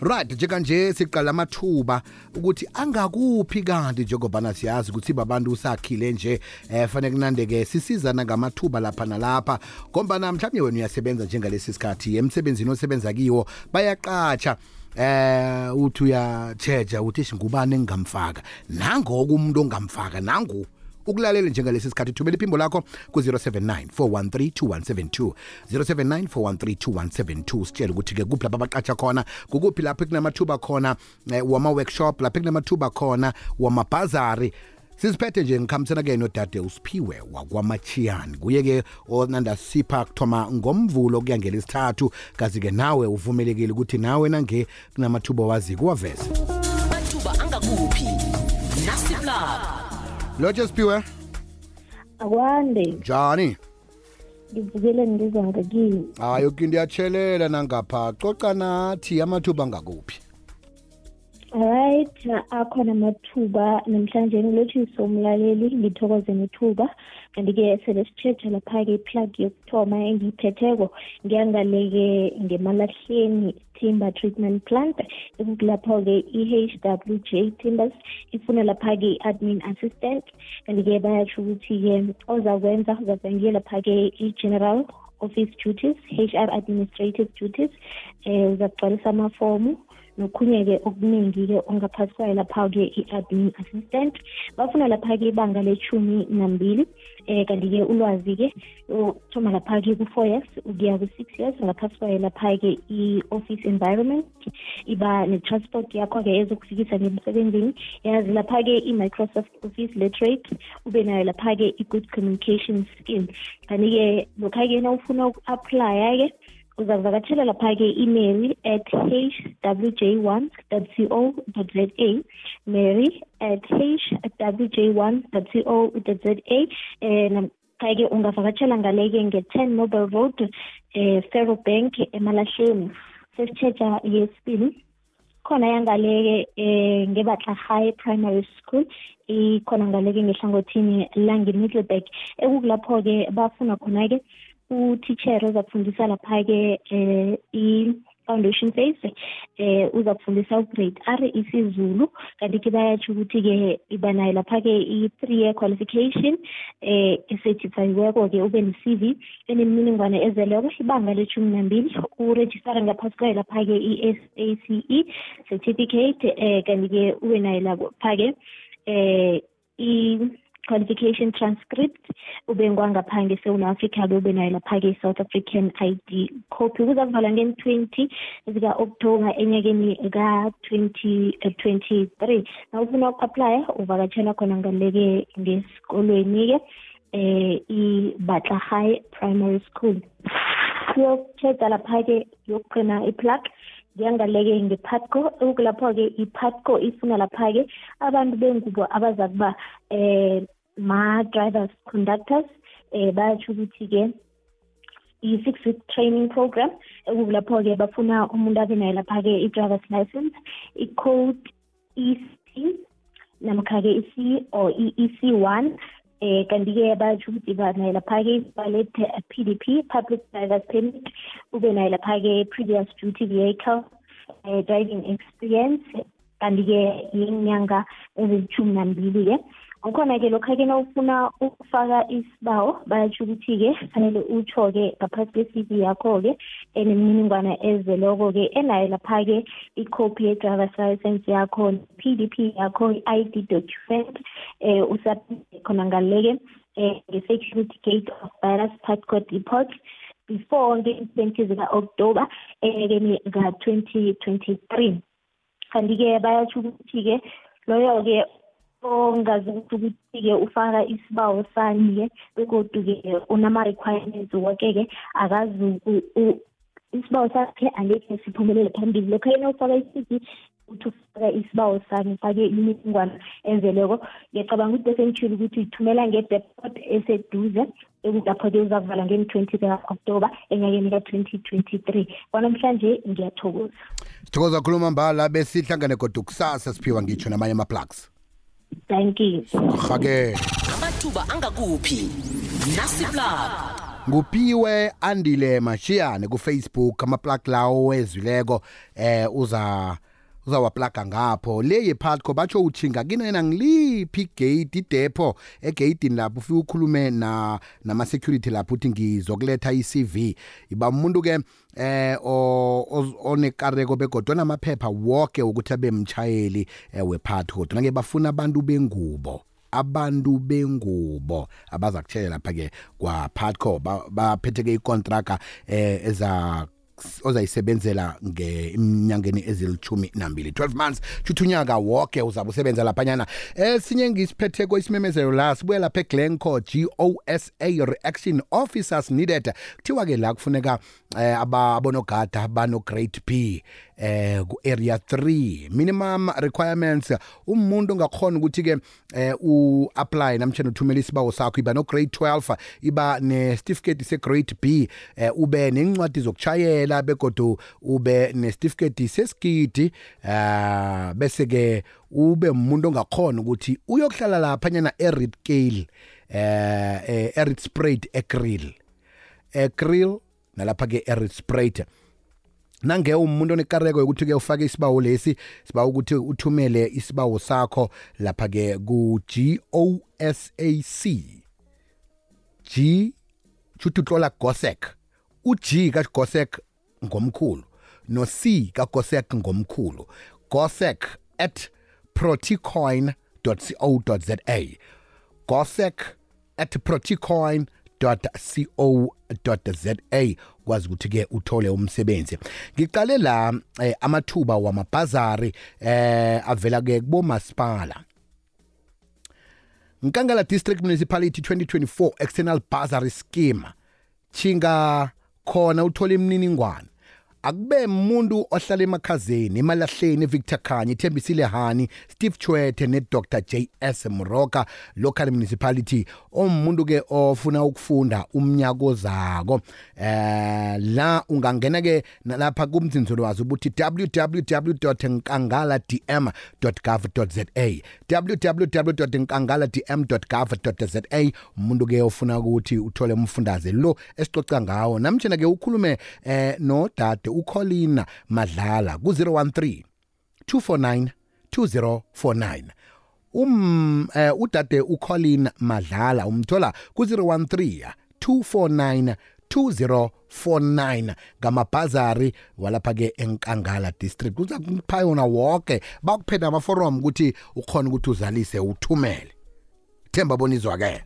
right njenganje siqala amathuba ukuthi angakuphi kanti njengobana siyazi ukuthi babantu usakhile nje eh fanele kunande-ke sisizana ngamathuba lapha nalapha. Ngombana mhlawumbe wena uyasebenza njengalesi sikhathi emsebenzini osebenza kiwo bayaqatsha eh uthi uyatsheja ukuthi ishi ngubani engingamfaka? Nangoku umuntu ongamfaka nangu? Ukulalela njengalesi sikhathi thumela iphimbo lakho ku-079 413 2172 079 413 2172 sitshele ukuthi-ke kuphi lapho abaqatsha khona kukuphi lapho kunamathuba khona eh, wama-workshop lapho kunamathuba khona wamabhazari. Siziphethe nje ngikhambisana-ke nodade usiphiwe wakwamachiyani kuye-ke onandasipha kuthoma ngomvulo kuyangela isithathu kazi-ke nawe uvumelekile ukuthi nawe nange kunamathuba wazi kuwaveze amathuba angakuphi? Nasiplab lotshe siphiwe akwande. Njani ngivukele ngizwa ngakini hayi yoke into iyatshelela nangapha. Coca nathi amathuba angakuphi right akhona amathuba namhlanje ngilotshisa umlaleli ngithokoze nethuba. Kanti-ke sele sitshetsha lapha-ke iplug yokuthoma engiyiphetheko ngiyangaleke ngemalahleni timber treatment plant ekukulapho-ke i-h w j timbers ifuna lapha-ke i-admin assistant. Kanti-ke bayatsho ukuthi-ke ozakwenza uzakwengiye lapha-ke i-general office duties HR administrative duties eh uzagcwalisa amafomu. Nokhunye-ke okuningi-ke ongaphasi kwayo lapha-ke i-admin assistant. Bafuna lapha-ke ibanga lechumi nambili eh kanti-ke ulwazi-ke uthoma lapha-ke ku-four years ukuya ku-six years ngaphasi kwayo lapha-ke i-office environment iba ne-transport yakho-ke ezokufikisa ngemsebenzini. Yazi lapha-ke i-microsoft office literate ube nayo lapha-ke i-good communication skill kanti-ke lokha-ke na ufuna uku-aplya-ke uzakuvakatshela lapha-ke i-mary at hwj1 co za mary at hwj1 co za um ke ungavakatshela ngaleke nge-10 nobel road eh Faro Bank emalahleni. Sesitshetsha yesibili khona yangaleke eh ngebatla high primary school ikhona ngaleke ngehlangothini lange Middleburg ekukulapho-ke bafuna khona-ke utitshere uzakufundisa lapha-ke eh i-foundation phase eh uzakufundisa ugrade r isizulu. Kanti-ke bayatsho ukuthi-ke iba nayo lapha-ke i-three year qualification eh ecertifiyiweko-ke ube ne-cv enemininingwane ezeleko ibanga lethumi nambili. Urejistara ngaphasi kwayo lapha-ke i-sace certificate eh kanti-ke ube nayo lapha-ke eh qualification transcript ube ngwangapha ngesewula africa ube nayo lapha-ke i-south african id copy. Kuzakuvalwa ngeni-twenty zika-october enyakeni ka-twenty twenty-three. Na ufuna uku-aplya uvakatshela khona ngaleke ngesikolweni-ke eh i-batla high primary school. Siyokutsheda lapha-ke yokuqina i-plug ngepatco okulapho-ke ipatco ifuna lapha-ke abantu bengubo abaza kuba eh ma-drivers conductors eh bayatsho ukuthi-ke i-six week training program ekukulapho-ke bafuna umuntu abe nayo lapha-ke i-drivers license i-code e c namkha-ke i-c or i-ec one eh kanti-ke batsho ukuthi banayo lapha-ke balethe p d p public drivers permit ube nayo lapha-ke previous duty vehicle eh driving experience kanti-ke yinyanga ezilithumi nambili-ke ukhona-ke lokha-ke na ufuna ukufaka isibawo bayatsho ukuthi-ke fanele utsho-ke ngaphasi kwe-cv yakho-ke enemininingwana ezeloko-ke enayo lapha-ke icopy ye-drivers license yakho p d p yakho i-i d document eh usubmit khona ngaleke eh nge-security gate of virus passport depot. Before nge-twenty zika-october enyakeni ka-twenty twenty-three. Kanti-ke bayatsho ukuthi-ke loyo-ke ongazi ukuthi ukuthi-ke ufaka isibawo sani-ke begodu-ke unama-requirements woke-ke akazi isibawo sakhe angekhe siphumelele phambili. Lokho yena ufaka i-cv uthi ufaka isibawo sani ufake imininingwana enzeleko ngiyacabanga ukuthi bese ngitshile ukuthi uyithumela nge-depot eseduze ekulapho-ke uzakuvala ngeni-twenty ka-october enyakeni ka-twenty twenty-three. Kwanamhlanje ngiyathokoza. Sithokoza khuluma mbala besihlangane kodwa kusasa siphiwa ngitsho namanye ama-plugs. Thank you. Rhakela amathuba angakuphi? Nasiplab ngupiwe andile mashiyane ku-facebook amaplug lawo wezwileko eh uza uzawaplaga ngapho. Le yephatco batsho uchinga kinena ngiliphi igate idepo egeyidini lapho ufike ukhulume na nama-security lapho uthi ngizokuletha i-cv iba umuntu ke eh o- oz- onekareko begodwa namaphepha woke ukuthi abe mchayeli eh, wephatco kodwa ke bafuna abantu bengubo abantu bengubo abaza kutshelela lapha-ke kwaphatco baphetheke ikontraka eh, eza ozayisebenzela ngeminyangeni ezilithumi nambili. 12 months tshuthi unyaka woke uzabe usebenza laphanyana esinye ngisiphetheko isimemezelo la sibuye lapha eglenco gosa reaction officers needed. Kuthiwa-ke la kufuneka eh, aba- abonogada bano-grade b eh ku-area 3 minimum requirements. Umuntu ongakhona ukuthi-ke eh u-apply namtshana uthumela isibawo sakho iba no-grade 12 iba nesitifiketi se-grade b eh ube nencwadi zokushayela begodu ube nesitifiketi sesigidi eh bese-ke ube umuntu ongakhona ukuthi uyokuhlala laphanyana e-red kale eh eh, e-red sprayed egrill. Egrill nalapha-ke e-red sprayed. Nange umuntu onekareko yokuthi ke ufake isibawo lesi siba ukuthi uthumele isibawo sakho lapha ke ku GOSAC G chuthi utlola GOSEC uG ka GOSEC ngomkhulu. No C ka GOSEC ngomkhulu GOSEC at proticoin.co.za GOSEC at proticoin co.za kwazi ukuthi ke uthole umsebenzi. Ngiqale la eh, amathuba wamabhazari eh avela ke kubomasipala. Nkangala District Municipality 2024 External Bursary Scheme. Chinga khona uthola imininingwane. Akube umuntu ohlala emakhazeni emalahleni Victor Khanye Thembisile Hani Steve Chwethe ne Dr JS Mroka local municipality omuntu ke ofuna ukufunda umnyako zako. Eh la ungangena ke lapha kumzinzolo wazi ukuthi www.nkangaladm.gov.za www.nkangaladm.gov.za umuntu ke ofuna ukuthi uthole umfundaze lo esicoca ngawo. Namtjena ke ukhulume eh no dade uColina Madlala ku 013 249 2049 um eh, udade uColin Madlala umthola ku 013 249 2049 ngamabhazari walapha ke enkangala district. Uza kupha yona wonke bakuphetha amaforum ukuthi ukhona ukuthi uzalise uthumele. Themba bonizwa ke